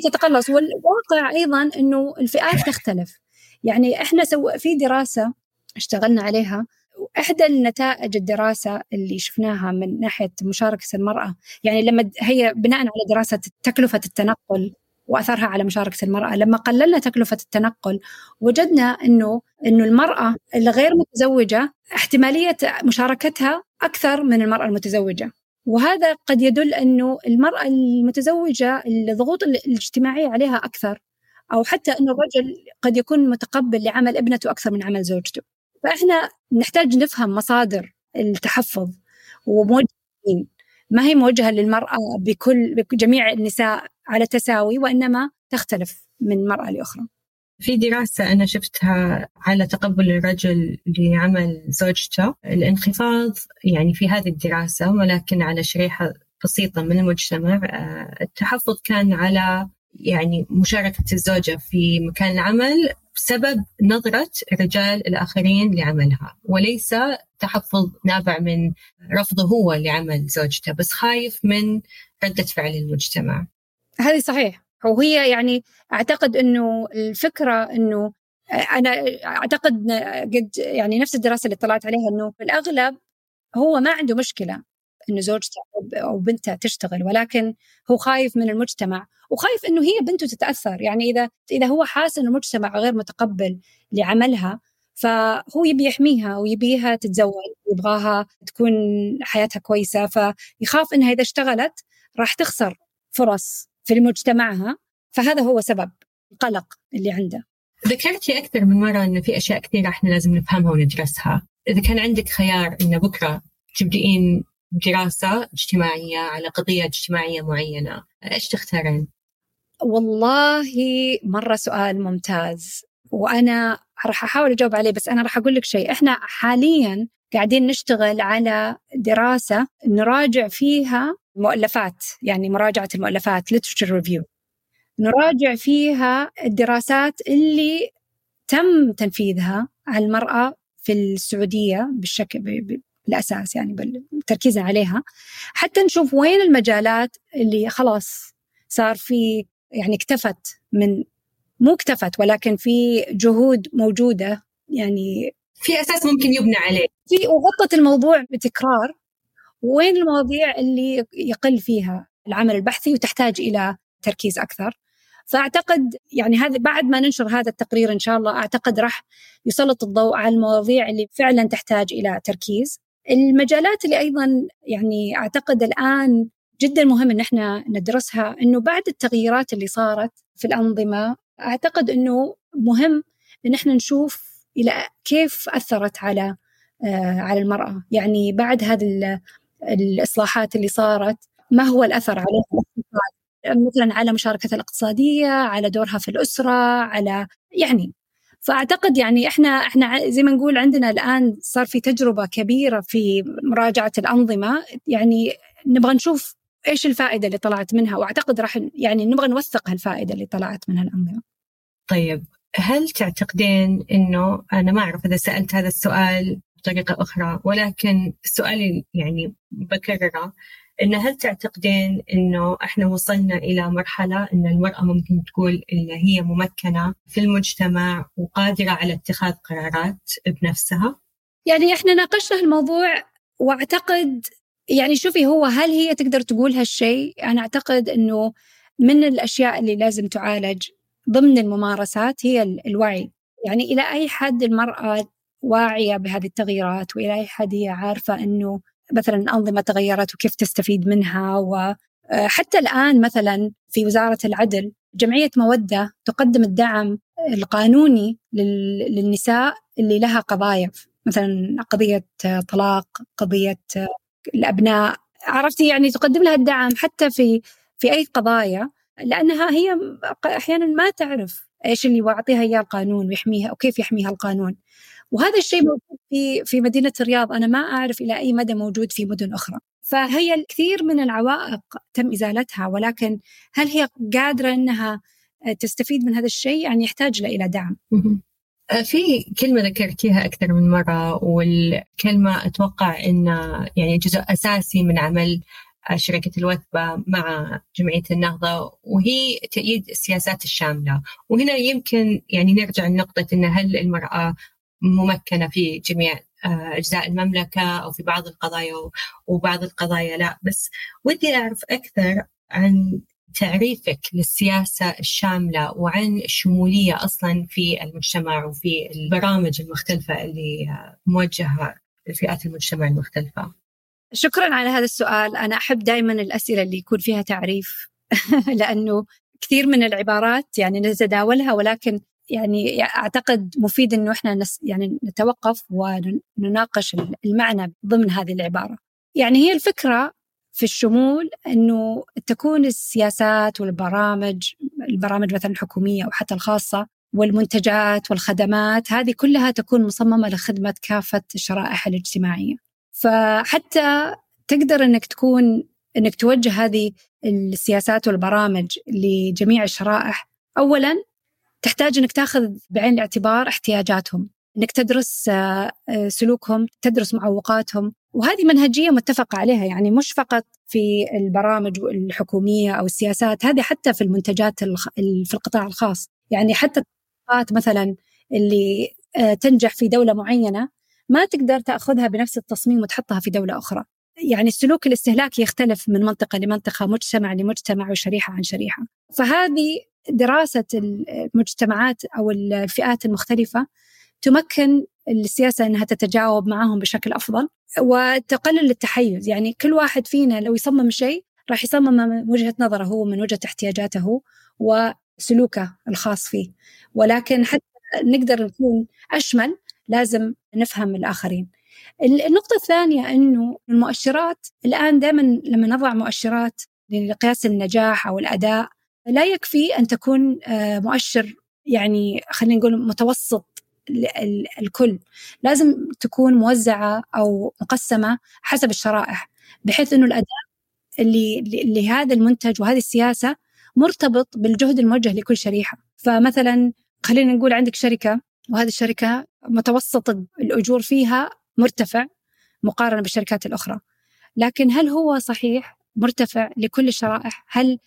تتقلص والواقع أيضا أنه الفئات تختلف. يعني إحنا سو في دراسة اشتغلنا عليها وإحدى النتائج الدراسة اللي شفناها من ناحية مشاركة المرأة يعني لما هي بناء على دراسة تكلفة التنقل وأثرها على مشاركة المرأة، لما قللنا تكلفة التنقل وجدنا إنه إنه المرأة الغير متزوجة احتمالية مشاركتها أكثر من المرأة المتزوجة. وهذا قد يدل أنه المرأة المتزوجة الضغوط الاجتماعية عليها أكثر أو حتى انه الرجل قد يكون متقبل لعمل ابنته أكثر من عمل زوجته. فإحنا نحتاج نفهم مصادر التحفظ وموجهين ما هي موجهة للمرأة بكل بجميع النساء على تساوي وإنما تختلف من مرأة لأخرى في دراسة أنا شفتها على تقبل الرجل لعمل زوجته. الانخفاض يعني في هذه الدراسة ولكن على شريحة بسيطة من المجتمع آه، التحفظ كان على يعني مشاركة الزوجة في مكان العمل بسبب نظرة الرجال الآخرين لعملها. وليس تحفظ نابع من رفضه هو لعمل زوجته بس خايف من ردة فعل المجتمع. هذه صحيح. وهي يعني أعتقد إنه الفكرة إنه أنا أعتقد قد يعني نفس الدراسة اللي طلعت عليها إنه في الأغلب هو ما عنده مشكلة إنه زوجته أو بنته تشتغل ولكن هو خايف من المجتمع وخايف إنه هي بنته تتأثر. يعني إذا إذا هو حاس إنه المجتمع غير متقبل لعملها فهو يبي يحميها ويبيها تتزوج يبغاها تكون حياتها كويسة فيخاف إنها إذا اشتغلت راح تخسر فرص. في مجتمعها فهذا هو سبب القلق اللي عنده. ذكرتي أكثر من مرة أن في أشياء كثيرة إحنا لازم نفهمها وندرسها. إذا كان عندك خيار أن بكرة تبدئين دراسة اجتماعية على قضية اجتماعية معينة إيش تختارين؟ والله مرة سؤال ممتاز وأنا راح أحاول أجاوب عليه بس أنا راح أقول لك شيء. إحنا حاليا قاعدين نشتغل على دراسة نراجع فيها مؤلفات يعني مراجعة المؤلفات literature review. نراجع فيها الدراسات اللي تم تنفيذها على المرأة في السعودية بالشكل بالأساس يعني بالتركيز عليها. حتى نشوف وين المجالات اللي خلاص صار في يعني اكتفت من مو اكتفت ولكن في جهود موجودة يعني في أساس ممكن يبنى عليه. في وغطت الموضوع بتكرار. وين المواضيع اللي يقل فيها العمل البحثي وتحتاج إلى تركيز أكثر. فأعتقد يعني هذا بعد ما ننشر هذا التقرير إن شاء الله أعتقد راح يسلط الضوء على المواضيع اللي فعلا تحتاج إلى تركيز. المجالات اللي أيضا يعني أعتقد الآن جدا مهم إن إحنا ندرسها إنه بعد التغييرات اللي صارت في الأنظمة أعتقد إنه مهم إن إحنا نشوف إلى كيف أثرت على آه، على المرأة. يعني بعد هذه الإصلاحات اللي صارت ما هو الأثر عليها مثلا على مشاركتها الاقتصادية على دورها في الأسرة على يعني فأعتقد يعني إحنا إحنا زي ما نقول عندنا الآن صار في تجربة كبيرة في مراجعة الأنظمة يعني نبغى نشوف إيش الفائدة اللي طلعت منها وأعتقد راح يعني نبغى نوثق هالفائدة اللي طلعت منها الأنظمة. طيب هل تعتقدين إنه أنا ما أعرف إذا سألت هذا السؤال بطريقة أخرى ولكن السؤال يعني بكررة إنه هل تعتقدين إنه إحنا وصلنا إلى مرحلة إن المرأة ممكن تقول إن هي ممكنة في المجتمع وقادرة على اتخاذ قرارات بنفسها؟ يعني إحنا ناقشنا الموضوع وأعتقد يعني شوفي هو هل هي تقدر تقول هالشيء؟ أنا أعتقد أنه من الأشياء اللي لازم تعالج ضمن الممارسات هي الوعي يعني إلى أي حد المرأة واعية بهذه التغييرات وإلى أي حد هي عارفة أنه مثلا الأنظمة تغيرت وكيف تستفيد منها وحتى الآن مثلا في وزارة العدل جمعية مودة تقدم الدعم القانوني للنساء اللي لها قضايا مثلا قضية طلاق قضية الأبناء عرفتي؟ يعني تقدم لها الدعم حتى في في أي قضايا لأنها هي أحيانا ما تعرف إيش اللي يعطيها إياه القانون ويحميها وكيف يحميها القانون. وهذا الشيء موجود في في مدينة الرياض. أنا ما أعرف إلى أي مدى موجود في مدن أخرى. فهي الكثير من العوائق تم إزالتها ولكن هل هي قادرة إنها تستفيد من هذا الشيء؟ يعني يحتاج إلى دعم. آه، في كلمة ذكرتيها أكثر من مرة والكلمة أتوقع أن يعني جزء أساسي من عمل آه، شركة الوثبة مع جمعية النهضة وهي تأييد السياسات الشاملة. وهنا يمكن يعني نرجع لنقطة أن هل المرأة ممكنة في جميع آه، أجزاء المملكة أو في بعض القضايا وبعض القضايا لا بس ودي أعرف أكثر عن تعريفك للسياسة الشاملة وعن الشمولية أصلا في المجتمع وفي البرامج المختلفة اللي موجهة لفئات المجتمع المختلفة. شكرا على هذا السؤال. أنا أحب دائما الأسئلة اللي يكون فيها تعريف لأنه كثير من العبارات يعني نتداولها ولكن يعني أعتقد مفيد إنه إحنا نس يعني نتوقف ونناقش المعنى ضمن هذه العبارة. يعني هي الفكرة في الشمول إنه تكون السياسات والبرامج البرامج مثلا الحكومية أو حتى الخاصة والمنتجات والخدمات هذه كلها تكون مصممة لخدمة كافة الشرائح الاجتماعية. فحتى تقدر إنك تكون إنك توجه هذه السياسات والبرامج لجميع الشرائح اولا تحتاج إنك تاخذ بعين الاعتبار احتياجاتهم إنك تدرس آه، آه، سلوكهم تدرس معوقاتهم. وهذه منهجية متفق عليها يعني مش فقط في البرامج الحكومية أو السياسات هذه حتى في المنتجات في القطاع الخاص. يعني حتى التطبيقات مثلا اللي آه، تنجح في دولة معينة ما تقدر تأخذها بنفس التصميم وتحطها في دولة أخرى. يعني السلوك الاستهلاكي يختلف من منطقة لمنطقة مجتمع لمجتمع وشريحة عن شريحة. فهذه دراسة المجتمعات أو الفئات المختلفة تمكن السياسة أنها تتجاوب معهم بشكل أفضل وتقلل التحيز. يعني كل واحد فينا لو يصمم شيء راح يصمم من وجهة نظره هو من وجهة احتياجاته وسلوكه الخاص فيه. ولكن حتى نقدر نكون أشمل لازم نفهم الآخرين. النقطة الثانية أنه المؤشرات الآن دائما لما نضع مؤشرات لقياس النجاح أو الأداء لا يكفي أن تكون آه، مؤشر يعني خلينا نقول متوسط الكل. لازم تكون موزعة أو مقسمة حسب الشرائح بحيث أنه الأداء اللي لهذا المنتج وهذه السياسة مرتبط بالجهد الموجه لكل شريحة. فمثلا خلينا نقول عندك شركة وهذه الشركة متوسط الأجور فيها مرتفع مقارنة بالشركات الأخرى. لكن هل هو صحيح مرتفع لكل الشرائح؟ هل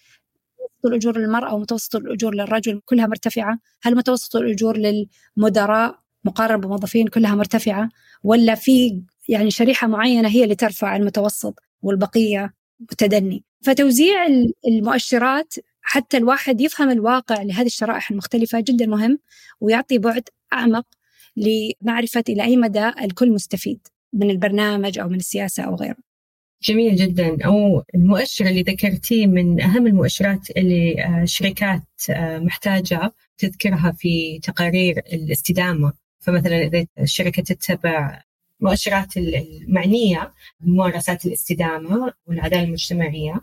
الأجور للمرأة ومتوسط الأجور للرجل كلها مرتفعة؟ هل متوسط الأجور للمدراء مقارنة بموظفين كلها مرتفعة؟ ولا في يعني شريحة معينة هي اللي ترفع المتوسط والبقية متدني فتوزيع المؤشرات حتى الواحد يفهم الواقع لهذه الشرائح المختلفة جدا مهم ويعطي بعد أعمق لمعرفة إلى أي مدى الكل مستفيد من البرنامج أو من السياسة أو غيره. جميل جدا. أو المؤشر اللي ذكرتيه من أهم المؤشرات اللي الشركات آه، آه، محتاجة تذكرها في تقارير الاستدامة. فمثلا إذا الشركة تتبع المؤشرات المعنية بممارسات الاستدامة والعدالة المجتمعية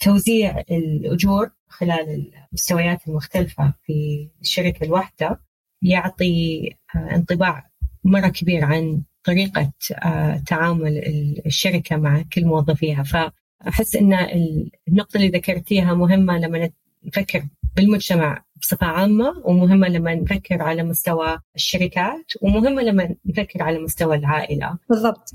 توزيع الأجور خلال المستويات المختلفة في الشركة الواحدة يعطي آه، انطباع مرة كبير عن طريقة آه، تعامل الشركة مع كل موظفيها. فأحس أن النقطة اللي ذكرتيها مهمة لما نفكر بالمجتمع بصفة عامة ومهمة لما نفكر على مستوى الشركات ومهمة لما نفكر على مستوى العائلة. بالضبط.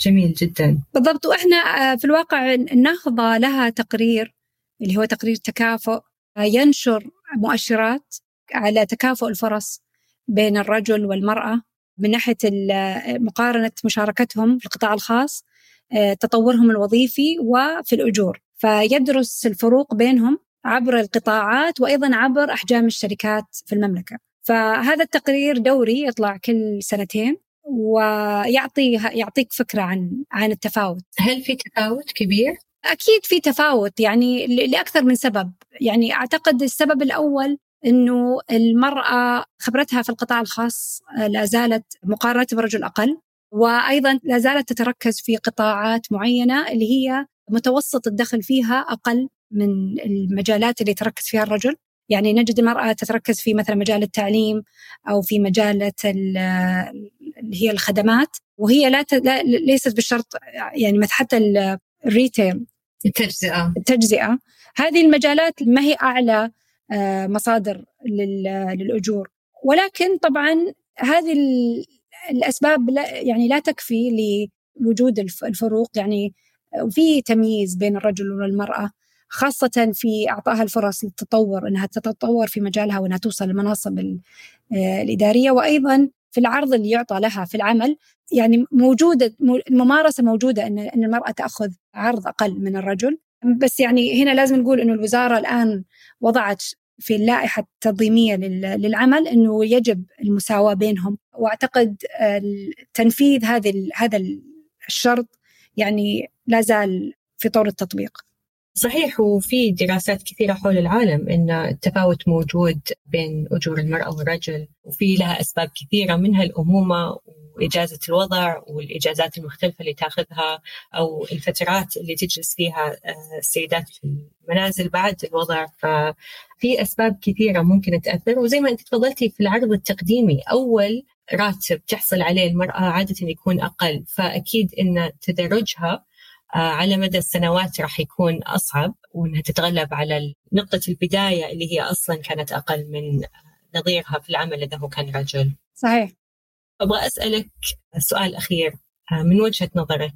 فجميل جدا. بالضبط. وإحنا آه، في الواقع النهضة لها تقرير اللي هو تقرير تكافؤ ينشر مؤشرات على تكافؤ الفرص بين الرجل والمرأة. من ناحية مقارنة مشاركتهم في القطاع الخاص آه، تطورهم الوظيفي وفي الأجور. فيدرس الفروق بينهم عبر القطاعات وأيضا عبر أحجام الشركات في المملكة. فهذا التقرير دوري يطلع كل سنتين ويعطي يعطيك فكرة عن عن التفاوت. هل في تفاوت كبير؟ أكيد في تفاوت يعني لأكثر من سبب. يعني أعتقد السبب الأول إنه المرأة خبرتها في القطاع الخاص آه، لا زالت مقارنة برجل أقل وأيضا لا زالت تتركز في قطاعات معينة اللي هي متوسط الدخل فيها أقل من المجالات اللي تركز فيها الرجل. يعني نجد المرأة تتركز في مثلا مجال التعليم أو في مجال اللي هي الخدمات وهي لا, لا ليست بالشرط يعني مثل حتى الريتيل. التجزئة. التجزئة. هذه المجالات ما هي أعلى مصادر للأجور. ولكن طبعا هذه الأسباب لا يعني لا تكفي لوجود الفروق. يعني وفي تمييز بين الرجل والمرأة خاصة في إعطائها الفرص للتطور أنها تتطور في مجالها وأنها توصل للمناصب آه، الإدارية. وأيضا في العرض اللي يعطى لها في العمل يعني موجودة الممارسة موجودة أن المرأة تأخذ عرض أقل من الرجل. بس يعني هنا لازم نقول إنه الوزارة الآن وضعت في اللائحة التنظيمية للعمل إنه يجب المساواة بينهم وأعتقد تنفيذ هذه هذا الشرط يعني لا زال في طور التطبيق. صحيح وفي دراسات كثيرة حول العالم أن التفاوت موجود بين أجور المرأة والرجل وفي لها أسباب كثيرة منها الأمومة وإجازة الوضع والإجازات المختلفة اللي تاخذها أو الفترات اللي تجلس فيها آه، السيدات في المنازل بعد الوضع. ففي أسباب كثيرة ممكن تأثر. وزي ما أنت تفضلتي في العرض التقديمي أول راتب تحصل عليه المرأة عادة يكون أقل. فأكيد أن تدرجها آه، على مدى السنوات راح يكون أصعب وأنها تتغلب على نقطة البداية اللي هي أصلا كانت أقل من نظيرها في العمل إذا هو كان رجل. صحيح. أبغى أسألك سؤال أخير آه، من وجهة نظرك.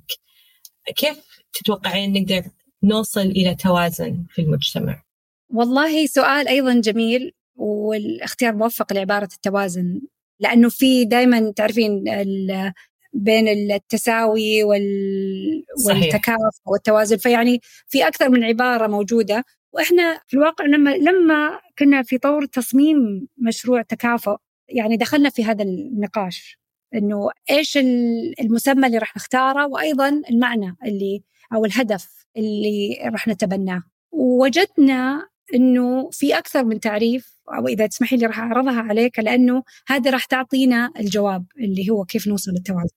كيف تتوقعين نقدر نوصل إلى توازن في المجتمع؟ والله سؤال أيضا جميل والاختيار موفق لعبارة التوازن لأنه في دائما تعرفين بين التساوي وال... والتكافؤ والتوازن. فيعني في أكثر من عبارة موجودة وإحنا في الواقع لما لما كنا في طور تصميم مشروع تكافؤ يعني دخلنا في هذا النقاش إنه إيش المسمى اللي راح نختاره وأيضا المعنى اللي أو الهدف اللي راح نتبناه ووجدنا إنه في أكثر من تعريف أو إذا تسمحي لي راح أعرضها عليك لأنه هذا راح تعطينا الجواب اللي هو كيف نوصل للتوازن.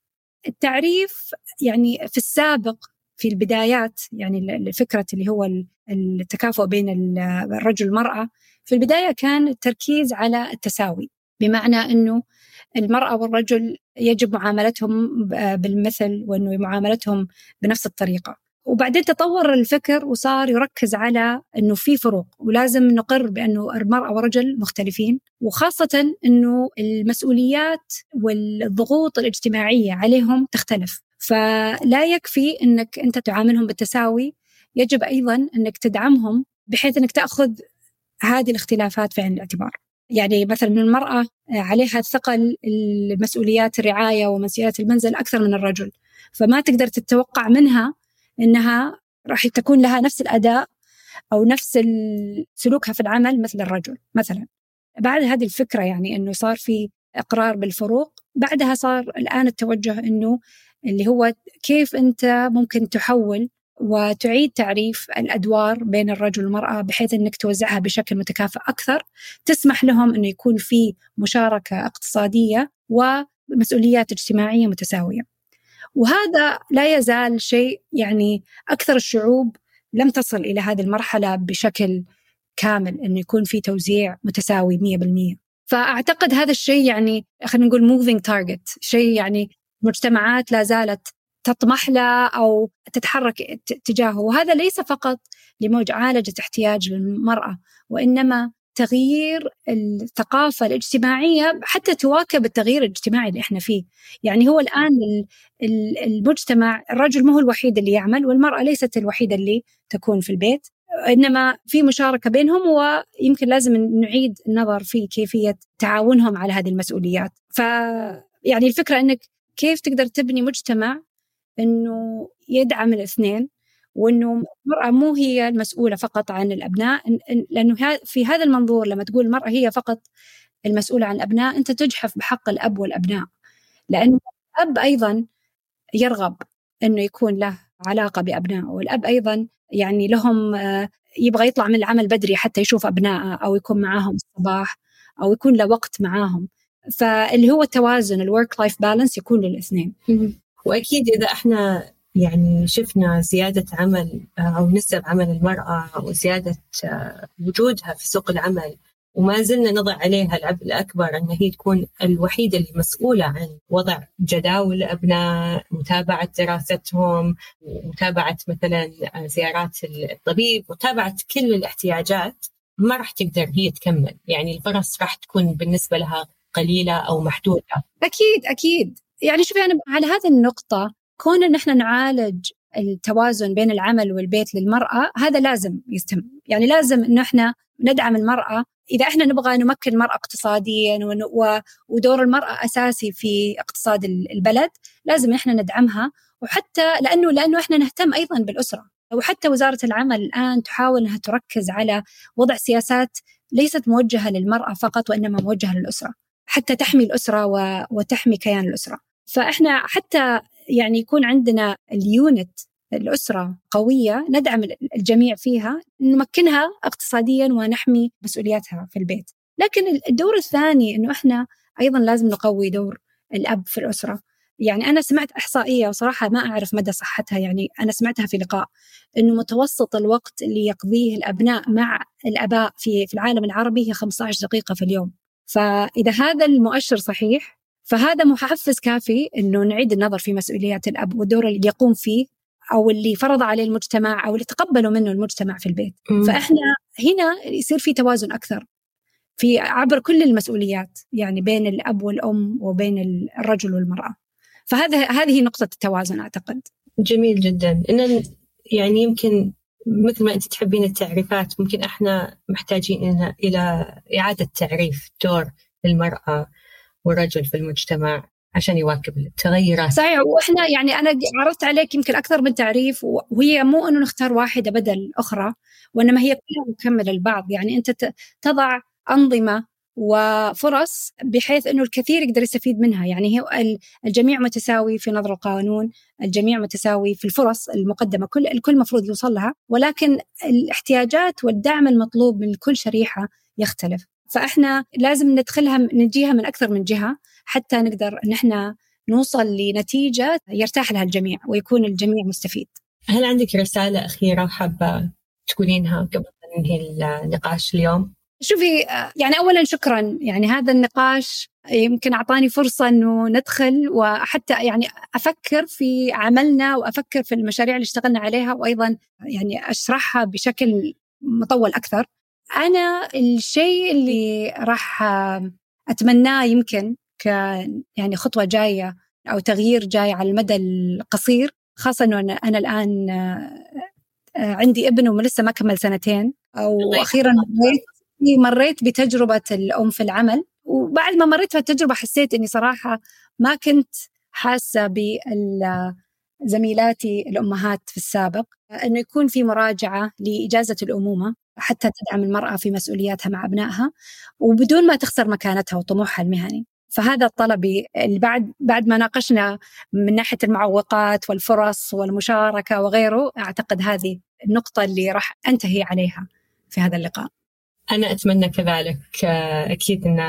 التعريف يعني في السابق في البدايات يعني فكرة اللي هو التكافؤ بين الرجل والمرأة في البداية كان التركيز على التساوي بمعنى إنه المرأة والرجل يجب معاملتهم بالمثل وإنه معاملتهم بنفس الطريقة وبعدين تطور الفكر وصار يركز على إنه في فروق ولازم نقر بأنه المرأة والرجل مختلفين وخاصة إنه المسؤوليات والضغوط الاجتماعية عليهم تختلف فلا يكفي إنك أنت تعاملهم بالتساوي يجب أيضا إنك تدعمهم بحيث إنك تأخذ هذه الاختلافات في عين الاعتبار. يعني مثلا المرأة عليها ثقل المسؤوليات الرعاية ومسؤوليات المنزل أكثر من الرجل. فما تقدر تتوقع منها إنها راح تكون لها نفس الأداء أو نفس سلوكها في العمل مثل الرجل مثلا. بعد هذه الفكرة يعني أنه صار في إقرار بالفروق بعدها صار الآن التوجه أنه اللي هو كيف أنت ممكن تحول وتعيد تعريف الأدوار بين الرجل والمرأة بحيث إنك توزعها بشكل متكافئ أكثر تسمح لهم إنه يكون في مشاركة اقتصادية ومسؤوليات اجتماعية متساوية. وهذا لا يزال شيء يعني أكثر الشعوب لم تصل إلى هذه المرحلة بشكل كامل إنه يكون في توزيع متساوي 100%. فأعتقد هذا الشيء يعني خلينا نقول moving target شيء يعني مجتمعات لا زالت تطمح له أو تتحرك تجاهه. وهذا ليس فقط لمعالجه احتياج المراه وإنما تغيير الثقافة الاجتماعية حتى تواكب التغيير الاجتماعي اللي إحنا فيه. يعني هو الآن المجتمع الرجل مو هو الوحيد اللي يعمل والمرأة ليست الوحيدة اللي تكون في البيت. إنما في مشاركة بينهم ويمكن لازم نعيد النظر في كيفية تعاونهم على هذه المسؤوليات. ف يعني الفكرة أنك كيف تقدر تبني مجتمع إنه يدعم الاثنين وإنه المرأة مو هي المسؤولة فقط عن الأبناء لأنه في هذا المنظور لما تقول المرأة هي فقط المسؤولة عن الأبناء أنت تجحف بحق الأب والأبناء لأن الأب أيضا يرغب إنه يكون له علاقة بأبنائه والأب أيضا يعني لهم آه، يبغى يطلع من العمل بدري حتى يشوف أبنائه أو يكون معاهم الصباح أو يكون له وقت معاهم. فاللي هو التوازن ال work life balance يكون للاثنين. وأكيد إذا إحنا يعني شفنا زيادة عمل آه، أو نسب عمل المرأة وزيادة آه، وجودها في سوق العمل وما زلنا نضع عليها العبء الأكبر أن هي تكون الوحيدة اللي مسؤولة عن وضع جداول الأبناء متابعة دراستهم متابعة مثلا آه، زيارات الطبيب متابعة كل الاحتياجات ما راح تقدر هي تكمل. يعني الفرص راح تكون بالنسبة لها قليلة أو محدودة. أكيد أكيد. يعني شوفي أنا على هذه النقطة كون إن إحنا نعالج التوازن بين العمل والبيت للمرأة هذا لازم يستمر يعني لازم انه إحنا ندعم المرأة. إذا إحنا نبغى نمكن المرأة اقتصاديا ودور المرأة أساسي في اقتصاد البلد لازم إحنا ندعمها. وحتى لأنه لأنه إحنا نهتم أيضا بالأسرة. وحتى وزارة العمل الآن تحاول أنها تركز على وضع سياسات ليست موجهة للمرأة فقط وإنما موجهة للأسرة. حتى تحمي الأسرة وتحمي كيان الأسرة. فإحنا حتى يعني يكون عندنا اليونت الأسرة قوية ندعم الجميع فيها نمكنها اقتصاديا ونحمي مسؤولياتها في البيت. لكن الدور الثاني أنه إحنا أيضا لازم نقوي دور الأب في الأسرة. يعني أنا سمعت إحصائية وصراحة ما أعرف مدى صحتها يعني أنا سمعتها في لقاء أنه متوسط الوقت اللي يقضيه الأبناء مع الآباء في في العالم العربي هي 15 دقيقة في اليوم. فإذا هذا المؤشر صحيح فهذا محفز كافي إنه نعيد النظر في مسؤوليات الأب والدور اللي يقوم فيه أو اللي فرض عليه المجتمع أو اللي تقبلوا منه المجتمع في البيت. م. فإحنا هنا يصير في توازن أكثر في عبر كل المسؤوليات يعني بين الأب والأم وبين الرجل والمرأة. فهذا هذه نقطة التوازن أعتقد. جميل جدا. إن يعني يمكن مثل ما أنت تحبين التعريفات ممكن إحنا محتاجين إلى إعادة تعريف دور المرأة والرجل في المجتمع عشان يواكب التغيرات. صحيح وإحنا يعني أنا عرضت عليك يمكن أكثر من تعريف وهي مو إنه نختار واحدة بدل الاخرى وإنما هي كلها مكملة لبعض. يعني أنت تضع أنظمة وفرص بحيث إنه الكثير يقدر يستفيد منها. يعني هي الجميع متساوي في نظر القانون الجميع متساوي في الفرص المقدمة كل الكل مفروض يوصل لها ولكن الاحتياجات والدعم المطلوب من كل شريحة يختلف. فإحنا لازم ندخلها نجيها من أكثر من جهة حتى نقدر ان إحنا نوصل لنتيجة يرتاح لها الجميع ويكون الجميع مستفيد. هل عندك رسالة أخيرة حابه تقولينها قبل ما ننهي النقاش اليوم؟ شوفي يعني اولا شكرا يعني هذا النقاش يمكن أعطاني فرصة إنه ندخل وحتى يعني أفكر في عملنا وأفكر في المشاريع اللي اشتغلنا عليها وأيضا يعني أشرحها بشكل مطول أكثر أنا الشيء اللي راح أتمناه يمكن ك يعني خطوة جاية أو تغيير جاي على المدى القصير خاصة أنه أنا, أنا الآن عندي ابن ولسه ما كمل سنتين أو أخيرا مريت مريت بتجربة الأم في العمل وبعد ما مريت في التجربة حسيت أني صراحة ما كنت حاسة بال زميلاتي الأمهات في السابق أنه يكون في مراجعة لإجازة الأمومة. حتى تدعم المرأة في مسؤولياتها مع أبنائها وبدون ما تخسر مكانتها وطموحها المهني فهذا طلبي اللي بعد بعد ما ناقشنا من ناحية المعوقات والفرص والمشاركة وغيره أعتقد هذه النقطة اللي راح أنتهي عليها في هذا اللقاء. أنا أتمنى كذلك أكيد أن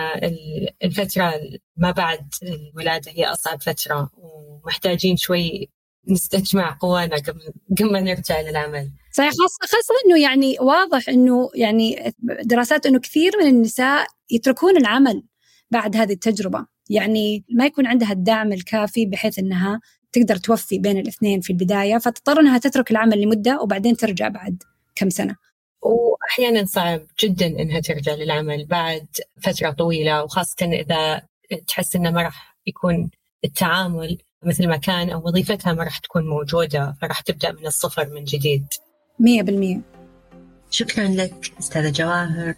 الفترة ما بعد الولادة هي أصعب فترة ومحتاجين شوي نستجمع قوانا قبل قبل ما نرجع للعمل. صحيح خاصة خاصة إنه يعني واضح إنه يعني دراسات إنه كثير من النساء يتركون العمل بعد هذه التجربة يعني ما يكون عندها الدعم الكافي بحيث أنها تقدر توفي بين الاثنين في البداية فتضطر أنها تترك العمل لمدة وبعدين ترجع بعد كم سنة وأحيانا صعب جدا أنها ترجع للعمل بعد فترة طويلة وخاصة إذا تحس أنه ما راح يكون التعامل مثل ما كان أو وظيفتها ما راح تكون موجودة فراح تبدأ من الصفر من جديد. مية بالمية. شكرا لك أستاذة جواهر.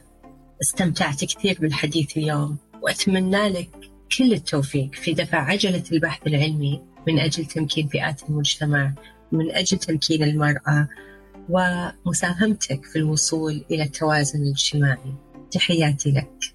استمتعت كثير بالحديث اليوم وأتمنى لك كل التوفيق في دفع عجلة البحث العلمي من أجل تمكين فئات المجتمع من أجل تمكين المرأة ومساهمتك في الوصول إلى التوازن الاجتماعي. تحياتي لك.